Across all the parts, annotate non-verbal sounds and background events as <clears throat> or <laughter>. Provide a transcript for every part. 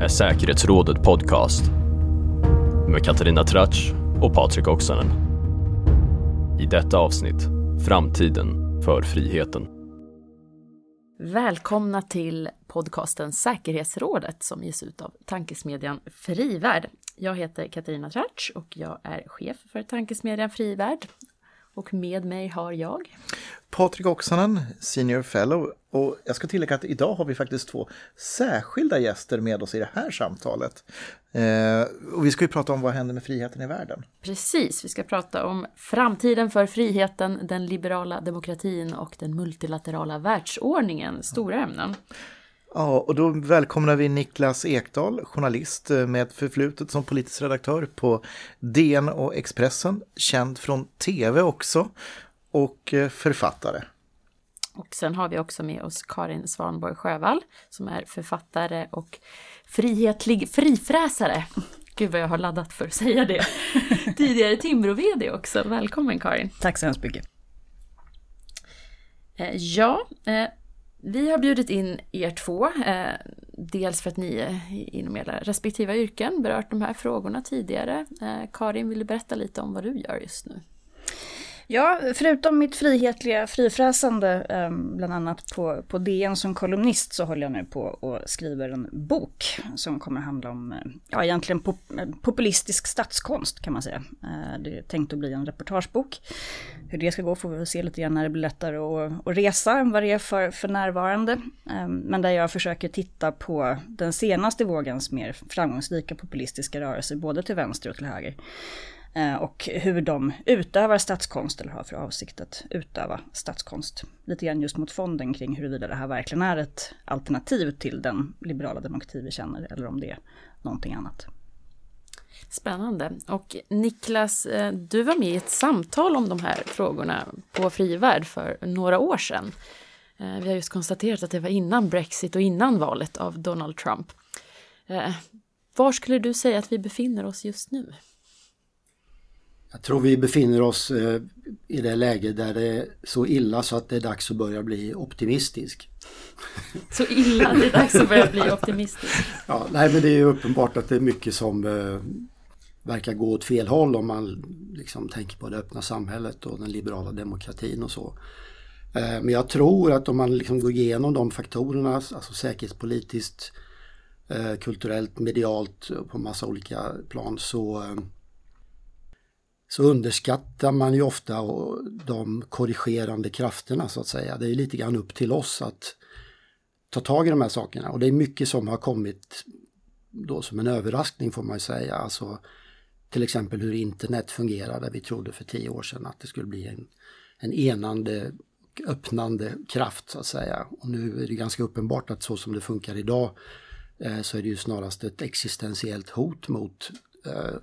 är Säkerhetsrådet Podcast med Katarina Tratsch och Patrik Oksanen. I detta avsnitt, Framtiden för friheten. Välkomna till podcasten Säkerhetsrådet som ges ut av tankesmedjan Frivärd. Jag heter Katarina Tratsch och jag är chef för tankesmedjan Frivärd. Och med mig har jag Patrik Oksanen, Senior Fellow. Och jag ska tillägga att idag har vi faktiskt två särskilda gäster med oss i det här samtalet. Eh, och vi ska ju prata om vad händer med friheten i världen. Precis, vi ska prata om framtiden för friheten, den liberala demokratin och den multilaterala världsordningen. Stora ämnen. Ja, och då välkomnar vi Niklas Ekdahl, journalist eh, med förflutet som politisk redaktör på DN och Expressen, känd från tv också och eh, författare. Och sen har vi också med oss Karin Svanborg Sjövall som är författare och frihetlig frifräsare. Gud vad jag har laddat för att säga det. <laughs> Tidigare Timbro-VD också. Välkommen Karin. Tack så hemskt mycket. Eh, ja, vi har bjudit in er två. Eh, dels för att ni inom era respektiva yrken berört de här frågorna tidigare. Eh, Karin, vill du berätta lite om vad du gör just nu? Ja, förutom mitt frihetliga frifräsande, ehm, bland annat på, på DN som kolumnist, så håller jag nu på och skriver en bok som kommer handla om, eh, ja egentligen pop, eh, populistisk statskonst kan man säga. Eh, det är tänkt att bli en reportagebok. Hur det ska gå får vi väl se lite grann när det blir lättare att, att resa än vad det är för, för närvarande. Ehm, men där jag försöker titta på den senaste vågens mer framgångsrika populistiska rörelser, både till vänster och till höger. Eh, och hur de utövar statskonst eller har för avsikt att utöva statskonst. Lite grann just mot fonden kring huruvida det här verkligen är ett alternativ till den liberala demokrati vi känner eller om det är någonting annat. Spännande. Och Niklas, eh, du var med i ett samtal om de här frågorna på Frivärd för några år sedan. Eh, vi har just konstaterat att det var innan Brexit och innan valet av Donald Trump. Var skulle du säga att vi befinner oss just nu? Jag tror vi befinner oss eh, i det läge där det är så illa så att det är dags att börja bli optimistisk. <laughs> Så illa att det är dags att börja bli optimistisk? ja, nej men det är ju uppenbart att det är mycket som eh, verkar gå åt fel håll om man liksom tänker på det öppna samhället och den liberala demokratin och så. Eh, men jag tror att om man liksom går igenom de faktorerna, alltså säkerhetspolitiskt, kulturellt, medialt på massa olika plan så så underskattar man ju ofta de korrigerande krafterna så att säga. Det är lite grann upp till oss att ta tag i de här sakerna och det är mycket som har kommit då som en överraskning får man ju säga. Alltså, till exempel hur internet fungerar där Vi trodde för tio år sedan att det skulle bli en, en enande öppnande kraft så att säga. Och nu är det ganska uppenbart att så som det funkar idag eh, så är det ju snarast ett existentiellt hot mot eh,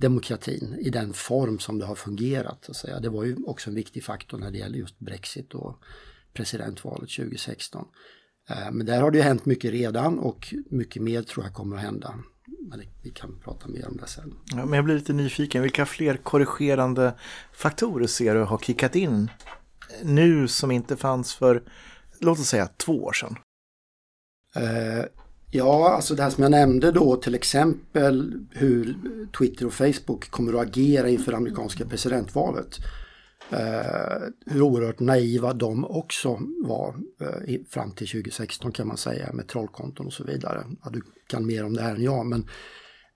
demokratin i den form som det har fungerat. Så att säga. Det var ju också en viktig faktor när det gäller just Brexit och presidentvalet 2016. Eh, men där har det ju hänt mycket redan och mycket mer tror jag kommer att hända. Men vi kan prata mer om det sen. Ja, men jag blir lite nyfiken, vilka fler korrigerande faktorer ser du har kickat in nu som inte fanns för, låt oss säga två år sedan? Ja, alltså det här som jag nämnde då till exempel hur Twitter och Facebook kommer att agera inför amerikanska presidentvalet. Eh, hur oerhört naiva de också var eh, fram till 2016 kan man säga med trollkonton och så vidare. Ja, du kan mer om det här än jag men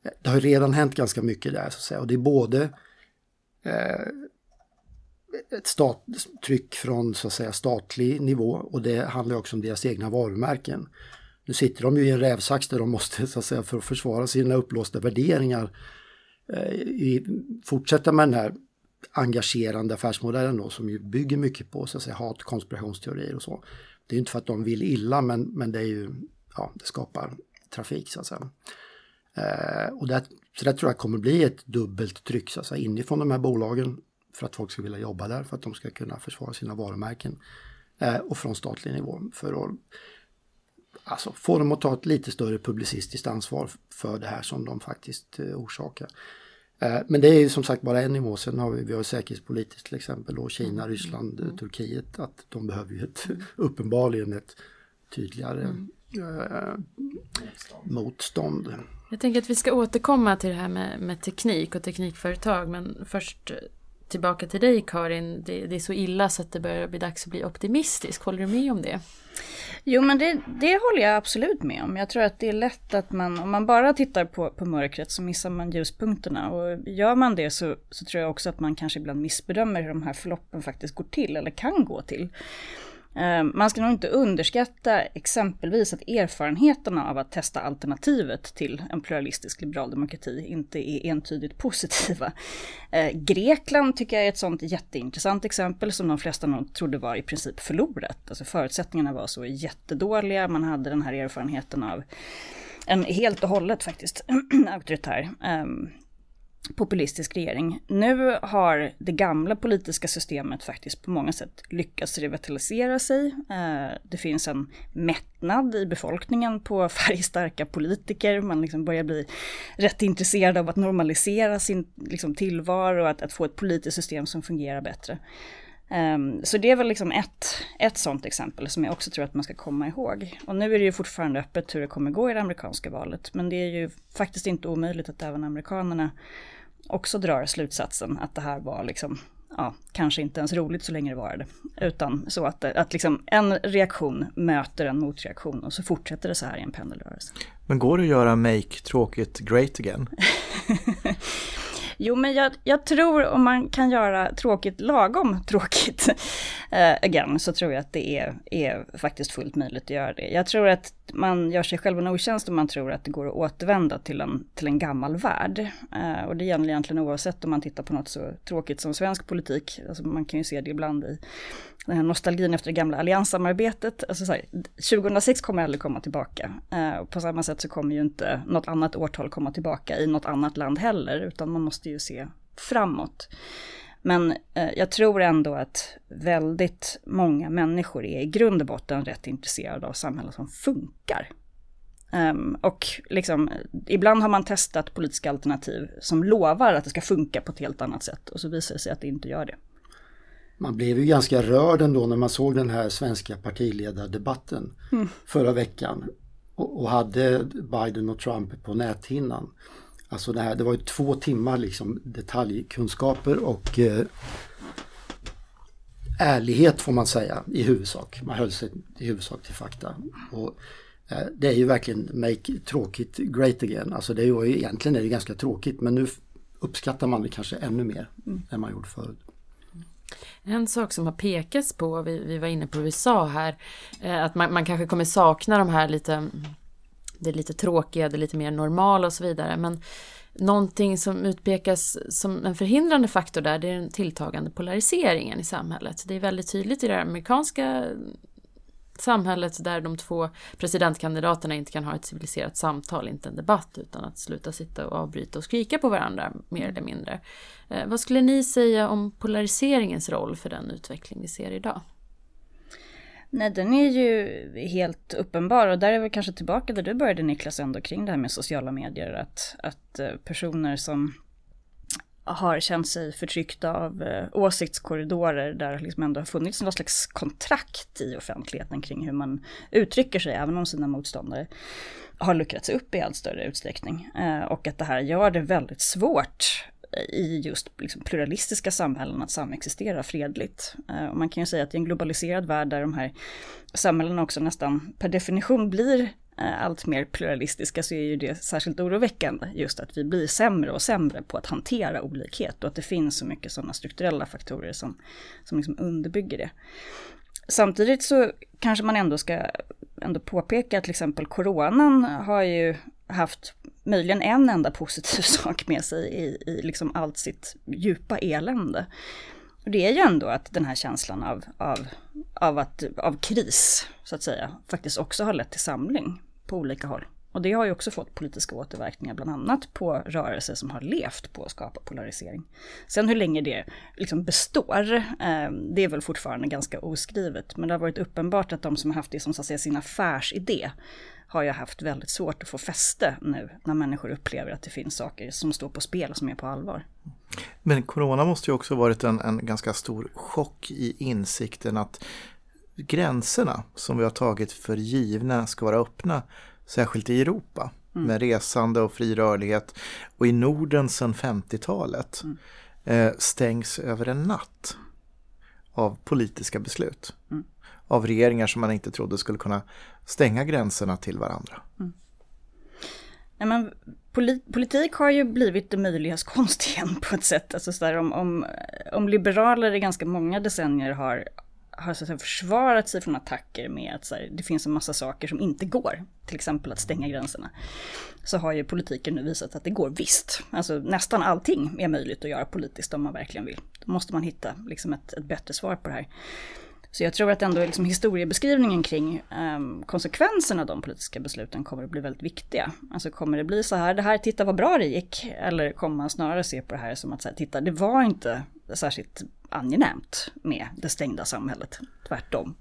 eh, det har redan hänt ganska mycket där så att säga och det är både eh, ett stat, tryck från så att säga statlig nivå och det handlar också om deras egna varumärken. Nu sitter de ju i en rävsax där de måste, så att säga, för att försvara sina upplåsta värderingar, eh, i, fortsätta med den här engagerande affärsmodellen då, som ju bygger mycket på så att säga, hat, konspirationsteorier och så. Det är inte för att de vill illa, men, men det är ju, ja, det skapar trafik så att säga. Eh, och det, så det tror jag kommer bli ett dubbelt tryck så att säga, inifrån de här bolagen för att folk ska vilja jobba där, för att de ska kunna försvara sina varumärken. Eh, och från statlig nivå för att alltså, få dem att ta ett lite större publicistiskt ansvar för det här som de faktiskt eh, orsakar. Eh, men det är ju som sagt bara en nivå. Sen har vi, vi har säkerhetspolitiskt till exempel då Kina, Ryssland, mm. Turkiet. Att de behöver ju ett, <laughs> uppenbarligen ett tydligare mm. eh, motstånd. Jag tänker att vi ska återkomma till det här med, med teknik och teknikföretag men först tillbaka till dig Karin. Det, det, är så illa så att det börjar bli dags att bli optimistisk. Håller du med om det? Jo men det, det håller jag absolut med om. Jag tror att det är lätt att man, om man bara tittar på, på mörkret så missar man ljuspunkterna. Och gör man det så, så tror jag också att man kanske ibland missbedömer hur de här förloppen faktiskt går till eller kan gå till. Eh, man ska nog inte underskatta exempelvis att erfarenheterna av att testa alternativet till en pluralistisk liberal demokrati inte är entydigt <laughs> positiva. Eh, Grekland tycker jag är ett sånt jätteintressant exempel som de flesta nog trodde var i princip förlorat. Alltså förutsättningarna var så jättedåliga, man hade den här erfarenheten av en helt och hållet faktiskt <clears throat> auktoritär ehm, populistisk regering. Nu har det gamla politiska systemet faktiskt på många sätt lyckats revitalisera sig. Eh, det finns en mättnad i befolkningen på <laughs> färgstarka politiker. Man liksom börjar bli rätt intresserad av att normalisera sin liksom, tillvaro och att, att få ett politiskt system som fungerar bättre. Ehm, så det är väl liksom ett, ett sånt exempel som jag också tror att man ska komma ihåg. Och nu är det ju fortfarande öppet hur det kommer gå i det amerikanska valet. Men det är ju faktiskt inte omöjligt att även amerikanerna också drar slutsatsen att det här var liksom, ja, kanske inte ens roligt så länge det var det. Utan så att, att liksom en reaktion möter en motreaktion och så fortsätter det så här i en pendelrörelse. Men går det att göra Make tråkigt great again? <laughs> Jo, men jag, jag, tror om man kan göra tråkigt lagom tråkigt uh, again, så tror jag att det är, är faktiskt fullt möjligt att göra det. Jag tror att man gör sig själv en otjänst om man tror att det går att återvända till en, till en gammal värld. Eh, och det gäller egentligen oavsett om man tittar på något så tråkigt som svensk politik. Alltså man kan ju se det ibland i den här nostalgin efter det gamla allianssamarbetet. Alltså så här, 2006 kommer aldrig komma tillbaka. Eh, och på samma sätt så kommer ju inte något annat årtal komma tillbaka i något annat land heller, utan man måste ju se framåt. Men eh, jag tror ändå att väldigt många människor är i grund och botten rätt intresserade av samhällen som funkar. Um, och liksom, ibland har man testat politiska alternativ som lovar att det ska funka på ett helt annat sätt och så visar det sig att det inte gör det. Man blev ju ganska rörd ändå när man såg den här svenska partiledardebatten mm. förra veckan och, och, hade Biden och Trump på näthinnan. Alltså det, här, det var ju två timmar liksom detaljkunskaper och eh, ärlighet får man säga i huvudsak. Man höll sig i huvudsak till fakta. Och, eh, det är ju verkligen make tråkigt great again. Alltså det är ju egentligen är det ganska tråkigt men nu uppskattar man det kanske ännu mer mm. än man gjorde förut. En sak som har pekats på, vi, vi var inne på USA här, eh, att man, man, kanske kommer sakna de här lite, det lite tråkiga, det lite mer normala och så vidare. Men någonting som utpekas som en förhindrande faktor där, det är den tilltagande polariseringen i samhället. Det är väldigt tydligt i det amerikanska samhället där de två presidentkandidaterna inte kan ha ett civiliserat samtal, inte en debatt, utan att sluta sitta och avbryta och skrika på varandra mer eller mindre. Eh, vad skulle ni säga om polariseringens roll för den utveckling vi ser idag? Nej, den är ju helt uppenbar och där är vi kanske tillbaka där du började Niklas ändå kring det här med sociala medier. Att, att eh, personer som har känt sig förtryckta av eh, åsiktskorridorer där liksom ändå har funnits någon slags kontrakt i offentligheten kring hur man uttrycker sig även om sina motståndare har luckrats upp i allt större utsträckning. Eh, och att det här gör det väldigt svårt i just liksom pluralistiska samhällen att samexistera fredligt. Eh, och man kan ju säga att i en globaliserad värld där de här samhällena också nästan per definition blir eh, allt mer pluralistiska så är ju det särskilt oroväckande just att vi blir sämre och sämre på att hantera olikhet och att det finns så mycket sådana strukturella faktorer som, som liksom underbygger det. Samtidigt så kanske man ändå ska ändå påpeka att till exempel coronan har ju haft möjligen en enda positiv <laughs> sak med sig i, i liksom allt sitt djupa elände. Och det är ju ändå att den här känslan av, av, av, att, av kris, så att säga, faktiskt också har lett till samling på olika håll. Och det har ju också fått politiska återverkningar, bland annat på rörelser som har levt på att skapa polarisering. Sen hur länge det liksom består, eh, det är väl fortfarande ganska oskrivet. Men det har varit uppenbart att de som har haft det som så att säga, sin affärsidé har ju haft väldigt svårt att få fäste nu när människor upplever att det finns saker som står på spel och som är på allvar. Men corona måste ju också varit en, en ganska stor chock i insikten att gränserna som vi har tagit för givna ska vara öppna, särskilt i Europa mm. med resande och fri rörlighet och i Norden sedan 50-talet mm. eh, stängs över en natt av politiska beslut. Mm. Av regeringar som man inte trodde skulle kunna stänga gränserna till varandra. Mm. Nej, men politik har ju blivit det möjligas konst <laughs> igen på ett sätt. Alltså så där, om, om, om liberaler i ganska många decennier har, har så att säga, försvarat sig från attacker med att så här, det finns en massa saker som inte går, till exempel att stänga gränserna, så har ju politiken nu visat att det går visst. Alltså nästan allting är möjligt att göra politiskt om man verkligen vill. Då måste man hitta liksom ett, ett bättre svar på det här. Så jag tror att ändå liksom historiebeskrivningen kring um, konsekvenserna av de politiska besluten kommer att bli väldigt viktiga. Alltså kommer det bli så här, det här, titta vad bra det gick, eller kommer man snarare se på det här som att, så här, titta, det var inte särskilt angenämt med det stängda samhället, tvärtom.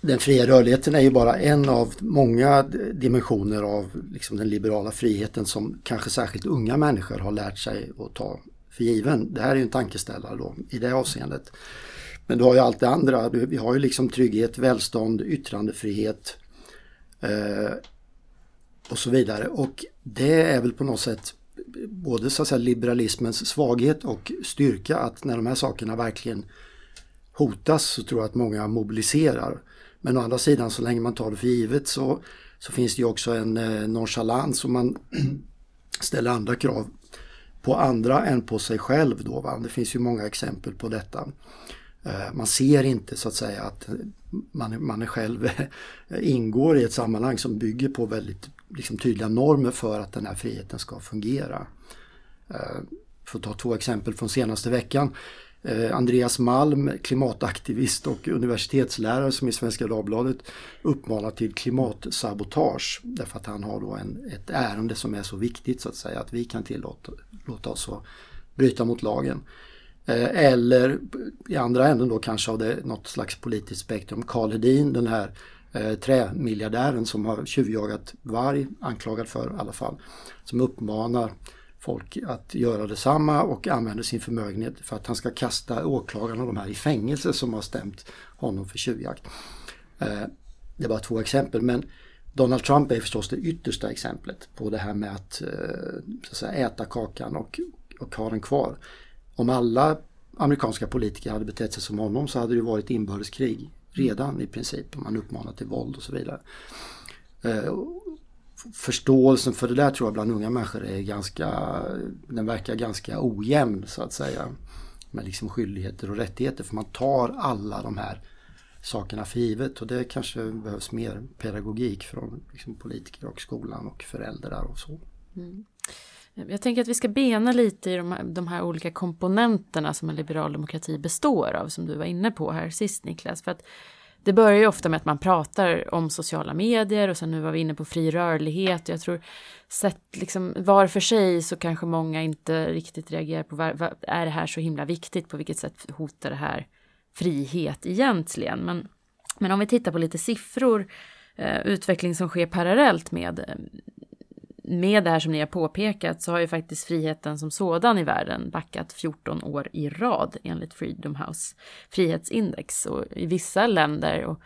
Den fria rörligheten är ju bara en av många dimensioner av liksom den liberala friheten som kanske särskilt unga människor har lärt sig att ta för given. Det här är ju en tankeställare då i det avseendet. Men du har ju allt det andra. Vi har ju liksom trygghet, välstånd, yttrandefrihet eh, och så vidare. Och det är väl på något sätt både så att säga, liberalismens svaghet och styrka att när de här sakerna verkligen hotas så tror jag att många mobiliserar. Men å andra sidan så länge man tar det för givet så, så finns det ju också en eh, nonchalans och man <clears throat> ställer andra krav på andra än på sig själv. Då, va? Det finns ju många exempel på detta. Eh, man ser inte så att säga att man, man själv <laughs> ingår i ett sammanhang som bygger på väldigt liksom, tydliga normer för att den här friheten ska fungera. Eh, för att ta två exempel från senaste veckan. Eh, Andreas Malm, klimataktivist och universitetslärare som i Svenska Dagbladet uppmanar till klimatsabotage därför att han har då en, ett ärende som är så viktigt så att säga att vi kan tillåta låta oss att bryta mot lagen. Eh, eller i andra änden då kanske av det, något slags politiskt spektrum. Karl Hedin, den här eh, trämiljardären som har tjuvjagat varg, anklagad för i alla fall, som uppmanar folk att göra detsamma och använder sin förmögenhet för att han ska kasta åklagarna de här i fängelse som har stämt honom för tjuvjakt. Eh, det är bara två exempel men Donald Trump är förstås det yttersta exemplet på det här med att, eh, att säga, äta kakan och, och ha den kvar om alla amerikanska politiker hade betett sig som honom så hade det varit inbördeskrig redan i princip. Man uppmanar till våld och så vidare. Eh, förståelsen för det där tror jag bland unga människor är ganska, den verkar ganska ojämn så att säga. Med liksom skyldigheter och rättigheter för man tar alla de här sakerna för givet och det kanske behövs mer pedagogik från liksom politiker och skolan och föräldrar och så. Mm. Jag tänker att vi ska bena lite i de här, de här, olika komponenterna som en liberal demokrati består av, som du var inne på här sist Niklas. För att det börjar ju ofta med att man pratar om sociala medier och sen nu var vi inne på fri rörlighet. Och jag tror sett liksom var för sig så kanske många inte riktigt reagerar på var, var, är det här så himla viktigt? På vilket sätt hotar det här frihet egentligen? Men, men om vi tittar på lite siffror, eh, utveckling som sker parallellt med eh, med det här som ni har påpekat så har ju faktiskt friheten som sådan i världen backat 14 år i rad enligt Freedom House frihetsindex. Och i vissa länder och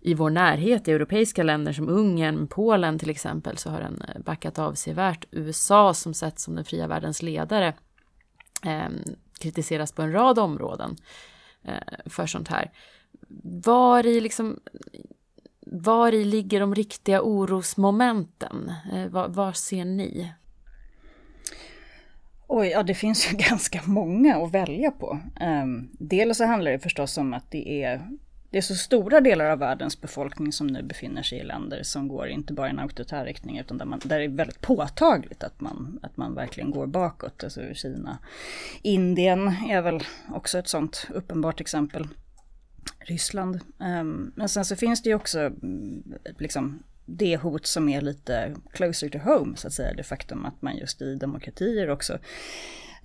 i vår närhet, i europeiska länder som Ungern, Polen till exempel, så har den eh, backat avsevärt. USA som sett som den fria världens ledare eh, kritiseras på en rad områden eh, för sånt här. Var i liksom var i ligger de riktiga orosmomenten? Vad var, var ser ni? Oj, ja det finns ju <laughs> ganska många att välja på. Um, dels så handlar det förstås om att det är, det är så stora delar av världens befolkning som nu befinner sig i länder som går inte bara i en auktoritär riktning utan där, man, där det är väldigt påtagligt att man, att man verkligen går bakåt. Alltså Kina. Indien är väl också ett sånt uppenbart exempel. Ryssland. Ehm, men sen så finns det ju också mm, liksom det hot som är lite closer to home så att säga. Det faktum att man just i demokratier också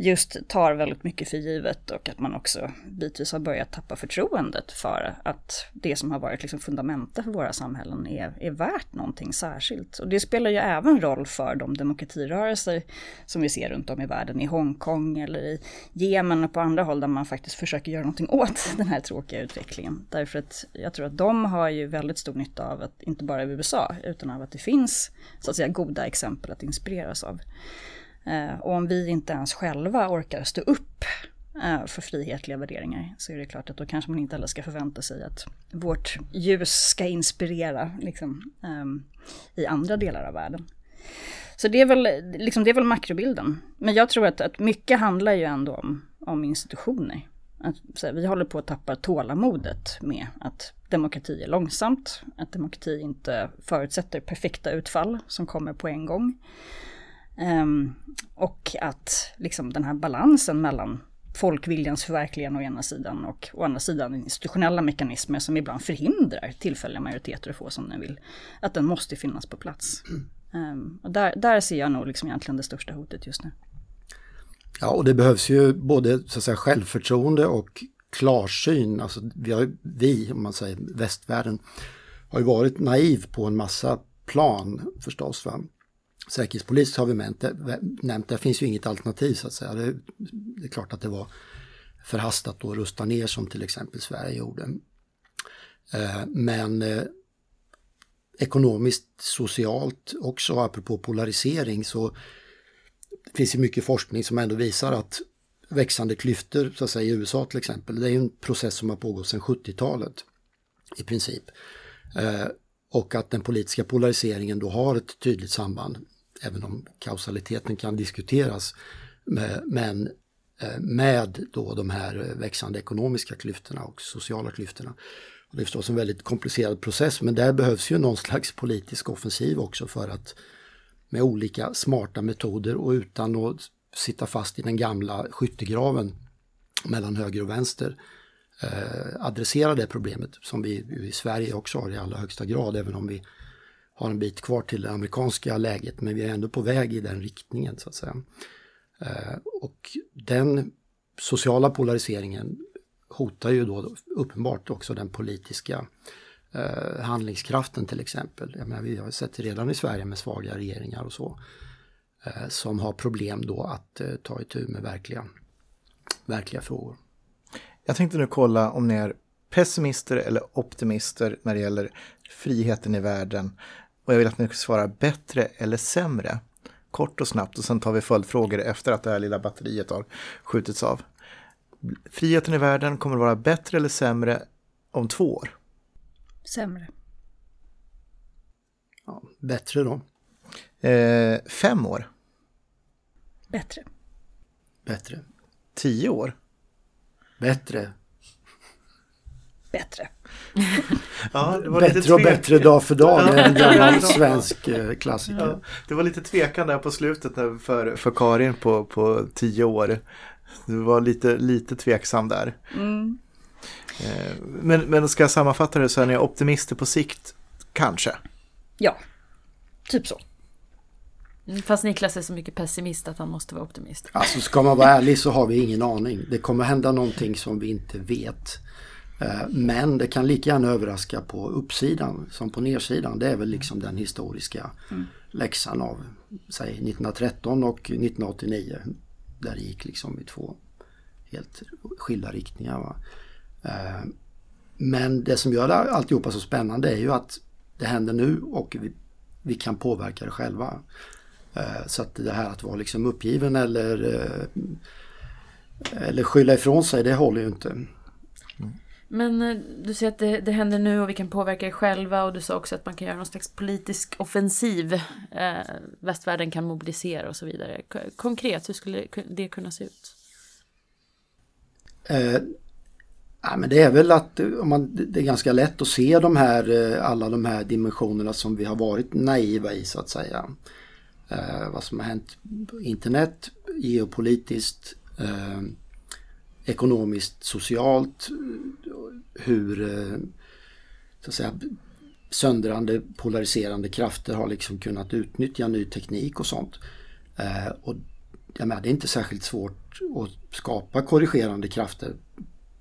just tar väldigt mycket för givet och att man också bitvis har börjat tappa förtroendet för att det som har varit liksom fundamenta för våra samhällen är, är värt någonting särskilt. Och det spelar ju även roll för de demokratirörelser som vi ser runt om i världen, i Hongkong eller i Jemen och på andra håll där man faktiskt försöker göra någonting åt <laughs> den här tråkiga utvecklingen. Därför att jag tror att de har ju väldigt stor nytta av att, inte bara i USA, utan av att det finns så att säga goda exempel att inspireras av. Eh, och om vi inte ens själva orkar stå upp eh, för frihetliga värderingar så är det klart att då kanske man inte heller ska förvänta sig att vårt ljus ska inspirera liksom, ehm, i andra delar av världen. Så det är väl, liksom, det är väl makrobilden. Men jag tror att, att mycket handlar ju ändå om, om institutioner. Att, här, vi håller på att tappa tålamodet med att demokrati är långsamt, att demokrati inte förutsätter perfekta utfall som kommer på en gång. Um, och att liksom den här balansen mellan folkviljans förverkligande å ena sidan och å andra sidan institutionella mekanismer som ibland förhindrar tillfälliga majoriteter att få som den vill. Att den måste finnas på plats. Um, och där, där ser jag nog liksom egentligen det största hotet just nu. Ja, och det behövs ju både så att säga, självförtroende och klarsyn. Alltså, vi, har, vi, om man säger västvärlden, har ju varit naiv på en massa plan förstås. Va? Säkerhetspolis har vi nämnt, nämnt, där finns ju inget alternativ så att säga. Det, det är klart att det var förhastat att rusta ner som till exempel Sverige gjorde. Eh, men eh, ekonomiskt, socialt också, apropå polarisering, så det finns ju mycket forskning som ändå visar att växande klyftor, så att säga i USA till exempel, det är en process som har pågått sedan 70-talet i princip. Eh, och att den politiska polariseringen då har ett tydligt samband även om kausaliteten kan diskuteras. Men eh, med då de här eh, växande ekonomiska klyftorna och sociala klyftorna. Och det är förstås en väldigt komplicerad process men där behövs ju någon slags politisk offensiv också för att med olika smarta metoder och utan att sitta fast i den gamla skyttegraven mellan höger och vänster eh, adressera det problemet som vi i Sverige också har i allra högsta grad även om vi har en bit kvar till det amerikanska läget men vi är ändå på väg i den riktningen så att säga. Eh, och den sociala polariseringen hotar ju då uppenbart också den politiska eh, handlingskraften till exempel. Jag menar, vi har sett redan i Sverige med svaga regeringar och så eh, som har problem då att ta itu med verkliga, verkliga frågor. Jag tänkte nu kolla om ni är pessimister eller optimister när det gäller friheten i världen och jag vill att ni ska svara bättre eller sämre. Kort och snabbt och sen tar vi följdfrågor efter att det här lilla batteriet har skjutits av. Friheten i världen kommer att vara bättre eller sämre om två år? Sämre. Ja, bättre då? Eh, fem år? Bättre. Bättre. Tio år? Bättre. Bättre. <laughs> ja, bättre och bättre dag för dag, det är en gammal <laughs> svensk eh, klassiker. Ja, det var lite tvekan där på slutet för, för Karin på, på tio år. Du var lite, lite tveksam där. Mm. Eh, men, men ska jag sammanfatta det så är ni optimister på sikt, kanske? Ja, typ så. Mm, fast Niklas är så mycket pessimist att han måste vara optimist. Alltså ska man vara ärlig så har vi ingen aning. Det kommer hända någonting som vi inte vet. Eh, men det kan lika gärna överraska på uppsidan som på nedsidan. Det är väl liksom den historiska mm. läxan av säg 1913 och 1989. Där det gick liksom i två helt skilda riktningar. Va? Eh, men det som gör alltihopa så spännande är ju att det händer nu och vi, vi kan påverka det själva. Eh, så att det här att vara liksom uppgiven eller, eller skylla ifrån sig det håller ju inte. Men eh, du säger att det, det händer nu och vi kan påverka det själva och du sa också att man kan göra någon slags politisk offensiv. Eh, västvärlden kan mobilisera och så vidare. Konkret, hur skulle det kunna se ut? Eh, ja, men det är väl att eh, om man, det är ganska lätt att se de här, eh, alla de här dimensionerna som vi har varit naiva i så att säga. Eh, vad som har hänt på internet, geopolitiskt, eh, ekonomiskt, socialt, hur eh, så att säga, söndrande, polariserande krafter har liksom kunnat utnyttja ny teknik och sånt. Eh, och jag menar, det är inte särskilt svårt att skapa korrigerande krafter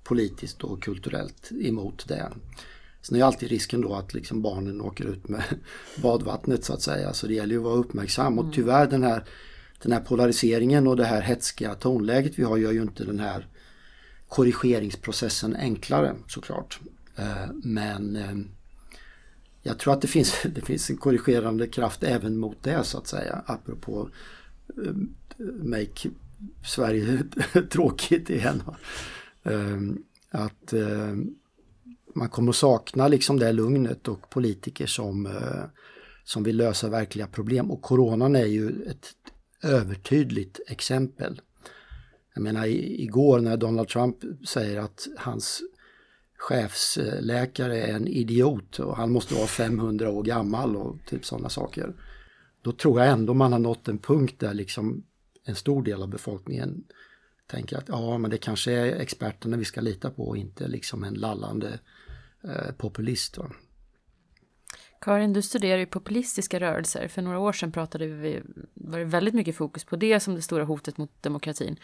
politiskt och kulturellt emot det. Sen är alltid risken då att liksom barnen åker ut med <laughs> badvattnet så att säga. Så det gäller ju att vara uppmärksam och tyvärr den här, den här polariseringen och det här hetska tonläget vi har gör ju inte den här korrigeringsprocessen enklare såklart. Eh, men eh, jag tror att det finns, <laughs> det finns en korrigerande kraft även mot det så att säga. Apropå eh, make Sverige <laughs> tråkigt igen. Att man kommer att sakna liksom det lugnet och politiker som, som vill lösa verkliga problem. Och coronan är ju ett övertydligt exempel. Jag menar igår när Donald Trump säger att hans chefsläkare är en idiot och han måste vara 500 år gammal och typ sådana saker. Då tror jag ändå man har nått en punkt där liksom en stor del av befolkningen tänker att ja, men det kanske är experterna vi ska lita på och inte liksom en lallande eh, populist. Va? Karin, du studerar ju populistiska rörelser. För några år sedan pratade vi, var det väldigt mycket fokus på det som det stora hotet mot demokratin.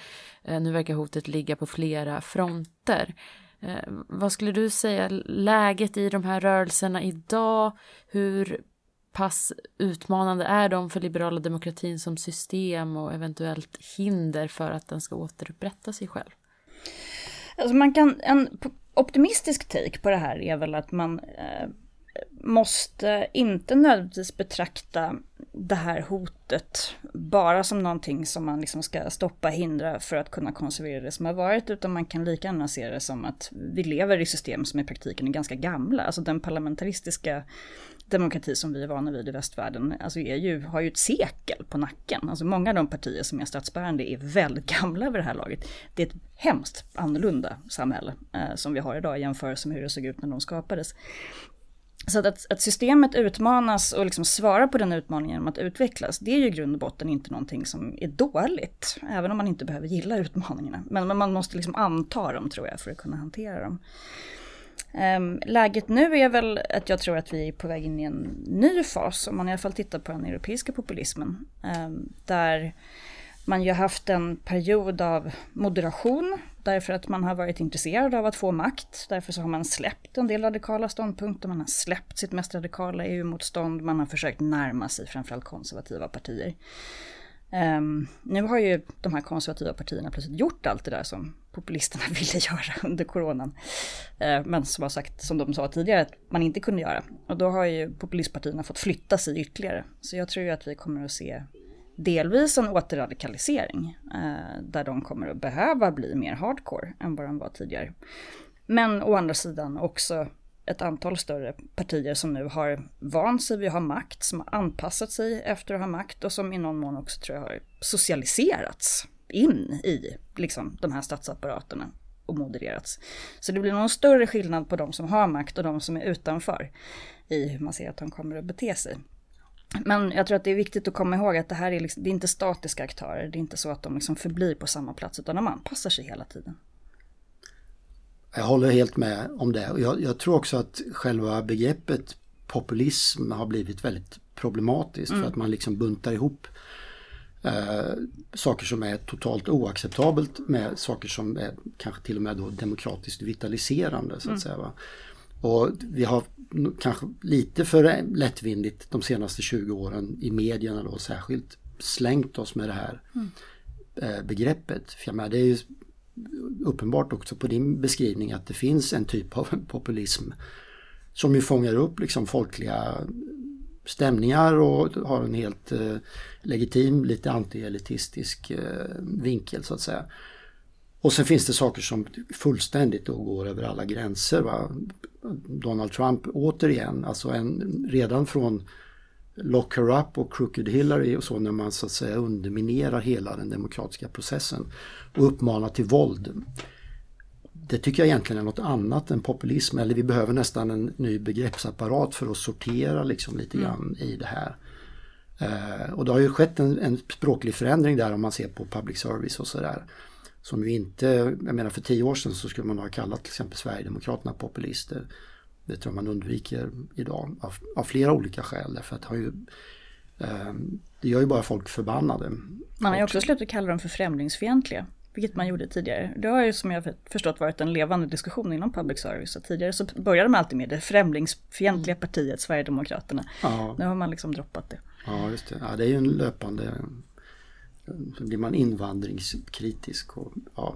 Eh, nu verkar hotet ligga på flera fronter. Eh, vad skulle du säga läget i de här rörelserna idag? Hur pass utmanande är de för liberala demokratin som system och eventuellt hinder för att den ska återupprätta sig själv? Alltså man kan, en optimistisk take på det här är väl att man eh, måste inte nödvändigtvis betrakta det här hotet bara som någonting som man liksom ska stoppa, hindra för att kunna konservera det som har varit, utan man kan lika gärna se det som att vi lever i system som i praktiken är ganska gamla. Alltså den parlamentaristiska demokrati som vi är vana vid i västvärlden alltså är ju, har ju ett sekel på nacken. Alltså många av de partier som är statsbärande är väldigt <laughs> gamla vid det här laget. Det är ett hemskt annorlunda samhälle eh, som vi har idag i jämförelse med hur det såg ut när de skapades. Så att, att, systemet utmanas och liksom svarar på den utmaningen genom att utvecklas, det är ju i grund och botten inte någonting som är dåligt, även om man inte behöver gilla utmaningarna. Men, men man måste liksom anta dem tror jag för att kunna hantera dem. Um, läget nu är väl att jag tror att vi är på väg in i en ny fas, om man i alla fall tittar på den europeiska populismen. Um, där man ju haft en period av moderation därför att man har varit intresserad av att få makt. Därför så har man släppt en del radikala ståndpunkter, man har släppt sitt mest radikala EU-motstånd, man har försökt närma sig framförallt konservativa partier. Um, nu har ju de här konservativa partierna plötsligt gjort allt det där som populisterna <laughs> ville göra under coronan. Uh, men som har sagt, som de sa tidigare, att man inte kunde göra. Och då har ju populistpartierna fått flytta sig ytterligare. Så jag tror ju att vi kommer att se delvis en återradikalisering eh, där de kommer att behöva bli mer hardcore än vad de var tidigare. Men å andra sidan också ett antal större partier som nu har vant sig vid att ha makt, som har anpassat sig efter att ha makt och som i någon mån också tror jag har socialiserats in i liksom, de här statsapparaterna och modererats. Så det blir någon större skillnad på de som har makt och de som är utanför i hur man ser att de kommer att bete sig. Men jag tror att det är viktigt att komma ihåg att det här är, liksom, det är inte statiska aktörer. Det är inte så att de liksom förblir på samma plats utan de anpassar sig hela tiden. Jag håller helt med om det. Jag, jag tror också att själva begreppet populism har blivit väldigt problematiskt mm. för att man liksom buntar ihop eh, saker som är totalt oacceptabelt med saker som är kanske till och med då demokratiskt vitaliserande så att mm. säga. Va? Och vi har kanske lite för lättvindigt de senaste 20 åren i medierna då särskilt slängt oss med det här mm. Eh, begreppet. För jag menar, det är ju uppenbart också på din beskrivning att det finns en typ av <laughs> populism som ju fångar upp liksom folkliga stämningar och har en helt eh, legitim, lite antielitistisk eh, vinkel så att säga. Och sen finns det saker som fullständigt då går över alla gränser. Va? Donald Trump återigen, alltså en, redan från Lock her up och Crooked Hillary och så när man så att säga underminerar hela den demokratiska processen och uppmanar till våld. Det tycker jag egentligen är något annat än populism eller vi behöver nästan en ny begreppsapparat för att sortera liksom lite mm. grann i det här. Eh, och det har ju skett en, en, språklig förändring där om man ser på public service och sådär. Som ju inte, jag menar för tio år sedan så skulle man ha kallat till exempel Sverigedemokraterna populister. Det tror jag man undviker idag av, av flera olika skäl därför att det har ju Eh, det gör ju bara folk förbannade. Man har ju också slutat kalla dem för främlingsfientliga. Vilket man gjorde tidigare. Det har ju som jag förstått varit en levande diskussion inom public service. Så tidigare så började man alltid med det främlingsfientliga mm. partiet, Sverigedemokraterna. Ja. Nu har man liksom droppat det. Ja, just det. Ja, det är ju en löpande... Så blir man invandringskritisk. Och, ja.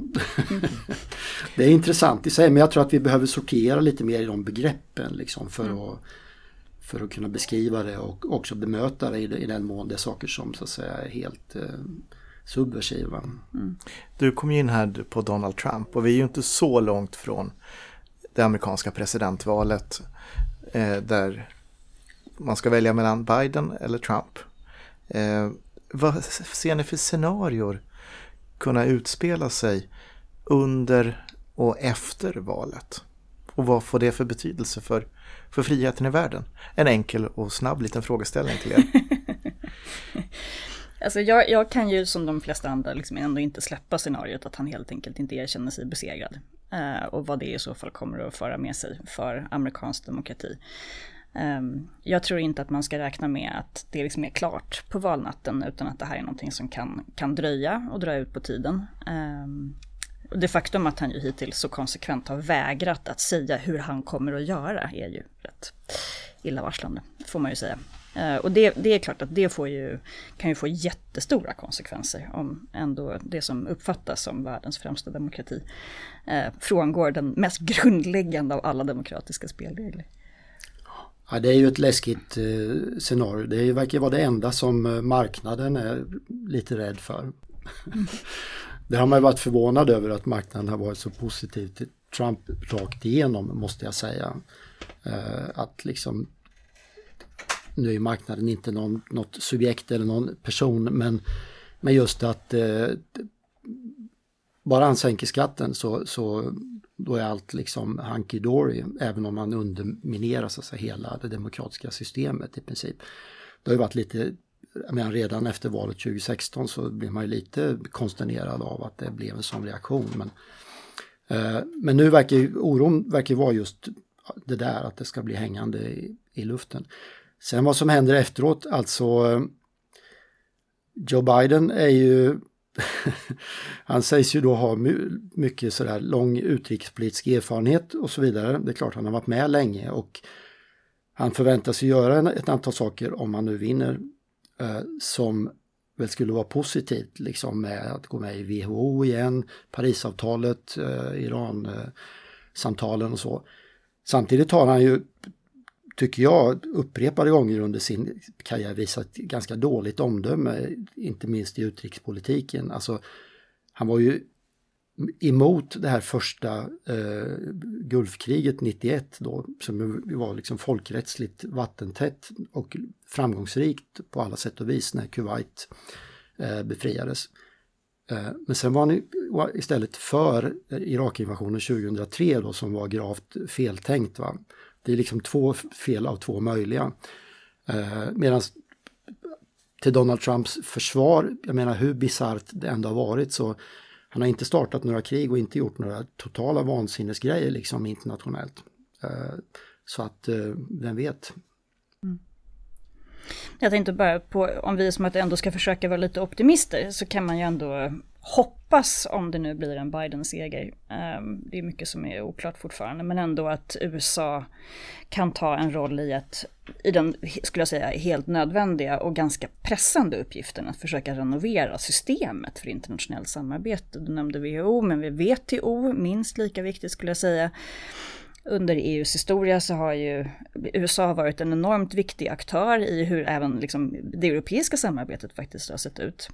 Mm. <laughs> det är intressant i sig, men jag tror att vi behöver sortera lite mer i de begreppen liksom, för, mm. att, för att kunna beskriva det och också bemöta det i, i den mån det är saker som så att säga är helt eh, subversiva. Mm. Du kom ju in här på Donald Trump och vi är ju inte så långt från det amerikanska presidentvalet eh, där man ska välja mellan Biden eller Trump. Eh, vad ser ni för scenarier kunna utspela sig under och efter valet? Och vad får det för betydelse för, för friheten i världen? En enkel och snabb liten frågeställning till er. <laughs> Alltså jag, jag, kan ju som de flesta andra liksom ändå inte släppa scenariot att han helt enkelt inte erkänner sig besegrad. Uh, och vad det i så fall kommer att föra med sig för amerikansk demokrati. Um, jag tror inte att man ska räkna med att det liksom är klart på valnatten utan att det här är någonting som kan, kan dröja och dra ut på tiden. Um, och det faktum att han ju hittills så konsekvent har vägrat att säga hur han kommer att göra är ju rätt illavarslande, får man ju säga. Uh, och det, det, är klart att det får ju, kan ju få jättestora konsekvenser om ändå det som uppfattas som världens främsta demokrati uh, frångår den mest <laughs> grundläggande av alla demokratiska spelregler. Ja, det är ju ett läskigt eh, scenario. Det verkar vara det enda som eh, marknaden är lite rädd för. <laughs> det har man ju varit förvånad över att marknaden har varit så positiv till Trump rakt igenom måste jag säga. Eh, att liksom nu är marknaden inte någon, något subjekt eller någon person men, men just att eh, bara han sänker skatten så, så då är allt liksom hunky dory även om man underminerar så att säga, hela det demokratiska systemet i princip. Det har ju varit lite, men redan efter valet 2016 så blev man ju lite konsternerad av att det blev en sån reaktion. Men, eh, men nu verkar ju oron verkar vara just det där att det ska bli hängande i, i luften. Sen vad som händer efteråt, alltså eh, Joe Biden är ju <laughs> han sägs ju då ha mycket sådär lång utrikespolitisk erfarenhet och så vidare. Det är klart han har varit med länge och han förväntas göra ett antal saker om han nu vinner eh, som väl skulle vara positivt liksom med att gå med i WHO igen, Parisavtalet, eh, Iran-samtalen eh, och så. Samtidigt har han ju tycker jag, upprepade gånger under sin karriär visat ganska dåligt omdöme, inte minst i utrikespolitiken. Alltså, han var ju emot det här första eh, Gulfkriget 91 då, som var liksom folkrättsligt vattentätt och framgångsrikt på alla sätt och vis när Kuwait eh, befriades. Eh, men sen var han istället för Irakinvasionen 2003 då som var gravt feltänkt. Va? Det är liksom två fel av två möjliga. Eh, Medan till Donald Trumps försvar, jag menar hur bisarrt det ändå har varit så han har inte startat några krig och inte gjort några totala vansinnesgrejer liksom internationellt. Eh, så att eh, vem vet. Jag tänkte bara på, om vi som att ändå ska försöka vara lite optimister så kan man ju ändå hoppas, om det nu blir en Biden-seger, ehm, det är mycket som är oklart fortfarande, men ändå att USA kan ta en roll i, ett, i den, skulle jag säga, helt nödvändiga och ganska pressande uppgiften att försöka renovera systemet för internationellt samarbete. Du nämnde WHO, men vi WTO, minst lika viktigt skulle jag säga. Under EUs historia så har ju USA varit en enormt viktig aktör i hur även liksom det europeiska samarbetet faktiskt har sett ut.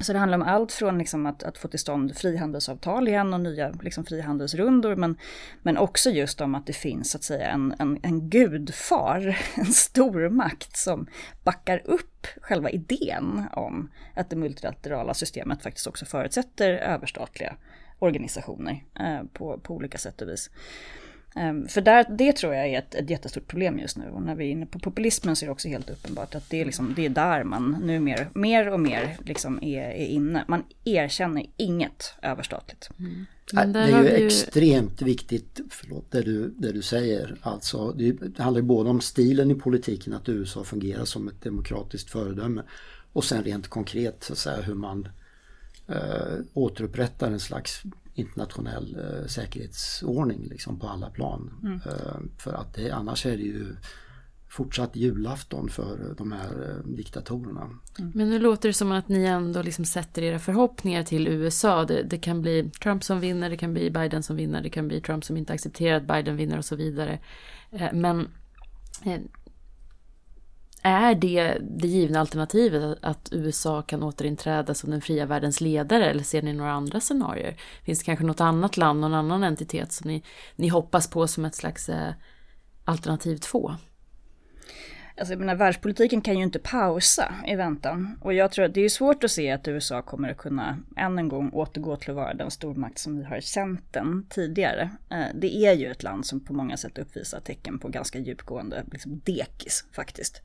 Så det handlar om allt från liksom att, att, få till stånd frihandelsavtal igen och nya liksom frihandelsrundor men, men också just om att det finns så att säga en, en, en gudfar, <laughs> en stormakt som backar upp själva idén om att det multilaterala systemet faktiskt också förutsätter överstatliga organisationer eh, på, på olika sätt och vis. Um, för där, det tror jag är ett, ett jättestort problem just nu. Och när vi är inne på populismen så är det också helt uppenbart att det är, liksom, det är där man nu mer, mer och mer liksom är, är inne. Man erkänner inget överstatligt. Mm. det är ju, ju, extremt viktigt, förlåt, det du, det du säger. Alltså, det, det handlar ju både om stilen i politiken, att USA fungerar som ett demokratiskt föredöme. Och sen rent konkret så att säga, hur man eh, återupprättar en slags internationell eh, säkerhetsordning liksom, på alla plan. Mm. Eh, för att det, annars är det ju fortsatt julafton för de här eh, diktatorerna. Mm. Men nu låter det som att ni ändå liksom sätter era förhoppningar till USA. Det, det, kan bli Trump som vinner, det kan bli Biden som vinner, det kan bli Trump som inte accepterar att Biden vinner och så vidare. Eh, men eh, är det det givna alternativet att USA kan återinträda som den fria världens ledare eller ser ni några andra scenarier? Finns det kanske något annat land, någon annan entitet som ni, ni hoppas på som ett slags eh, alternativ två? Alltså jag menar, världspolitiken kan ju inte pausa i väntan. Och jag tror att det är svårt att se att USA kommer att kunna än en gång återgå till att vara den stormakt som vi har känt den tidigare. Eh, det är ju ett land som på många sätt uppvisar tecken på ganska djupgående liksom dekis faktiskt.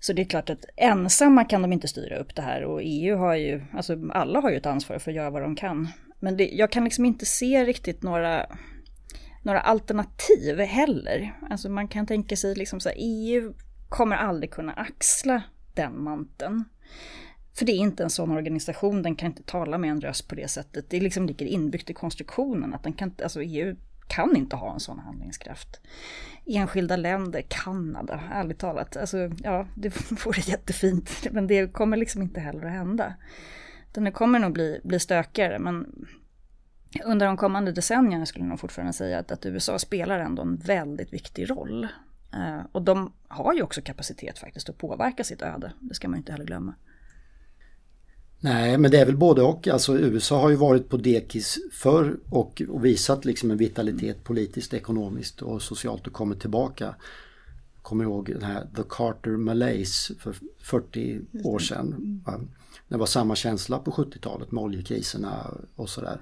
Så det är klart att ensamma kan de inte styra upp det här och EU har ju, alltså alla har ju ett ansvar för att göra vad de kan. Men det, jag kan liksom inte se riktigt några några alternativ heller. Alltså man kan tänka sig liksom så här, EU kommer aldrig kunna axla den manteln. För det är inte en sån organisation, den kan inte tala med en röst på det sättet. Det liksom ligger inbyggt i konstruktionen att den kan, alltså EU kan inte ha en sån handlingskraft. Enskilda länder, Kanada, ärligt talat, alltså ja, det <laughs> vore jättefint, men det kommer liksom inte heller att hända. Den kommer nog bli, bli stökigare, men under de kommande decennierna skulle jag nog fortfarande säga att, att USA spelar ändå en väldigt viktig roll. Eh, och de har ju också kapacitet faktiskt att påverka sitt öde, det ska man inte heller glömma. Nej, men det är väl både och. Alltså USA har ju varit på dekis förr och, och visat liksom en vitalitet politiskt, ekonomiskt och socialt och kommit tillbaka. Kommer ihåg den här The Carter Malaise för 40 år sedan. Det var samma känsla på 70-talet med oljekriserna och sådär.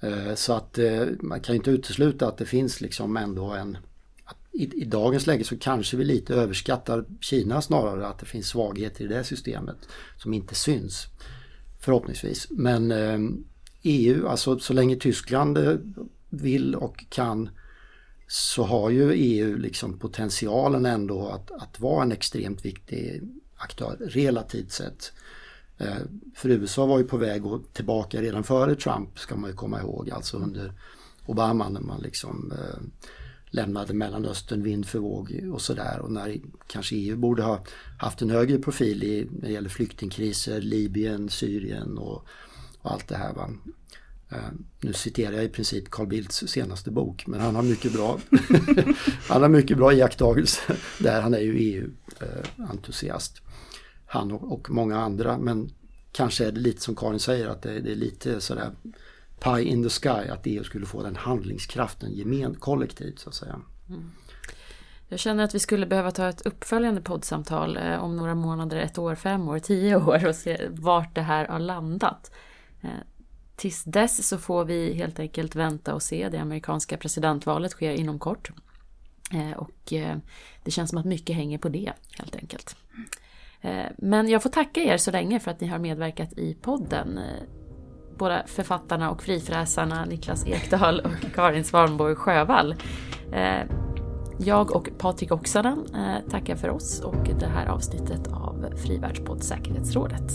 Eh, så att eh, man kan inte utesluta att det finns liksom ändå en... I, I dagens läge så kanske vi lite överskattar Kina snarare, att det finns svagheter i det systemet som inte syns. Förhoppningsvis. Men eh, EU, alltså så länge Tyskland vill och kan så har ju EU liksom potentialen ändå att, att vara en extremt viktig aktör relativt sett. Eh, för USA var ju på väg att tillbaka redan före Trump ska man ju komma ihåg, alltså under Obama när man liksom eh, lämnade Mellanöstern vind för våg och sådär och när kanske EU borde ha haft en högre profil i, när det gäller flyktingkriser, Libyen, Syrien och, och allt det här. Va? Eh, nu citerar jag i princip Carl Bildts senaste bok men han har mycket bra <laughs> Han har mycket bra iakttagelser där. Han är ju EU-entusiast han och, och, många andra. Men kanske är det lite som Karin säger att det, det, är lite sådär pie in the sky att EU skulle få den handlingskraften gemen, kollektivt så att säga. Mm. Jag känner att vi skulle behöva ta ett uppföljande poddsamtal eh, om några månader, ett år, fem år, tio år och se vart det här har landat. Eh, tills dess så får vi helt enkelt vänta och se. Det amerikanska presidentvalet sker inom kort. Eh, och eh, det känns som att mycket hänger på det helt enkelt. Eh, men jag får tacka er så länge för att ni har medverkat i podden. Eh, båda författarna och frifräsarna Niklas Ekdahl och Karin Svanborg Sjövall. Eh, jag och Patrik Oksanen tackar för oss och det här avsnittet av Frivärldspodd Säkerhetsrådet.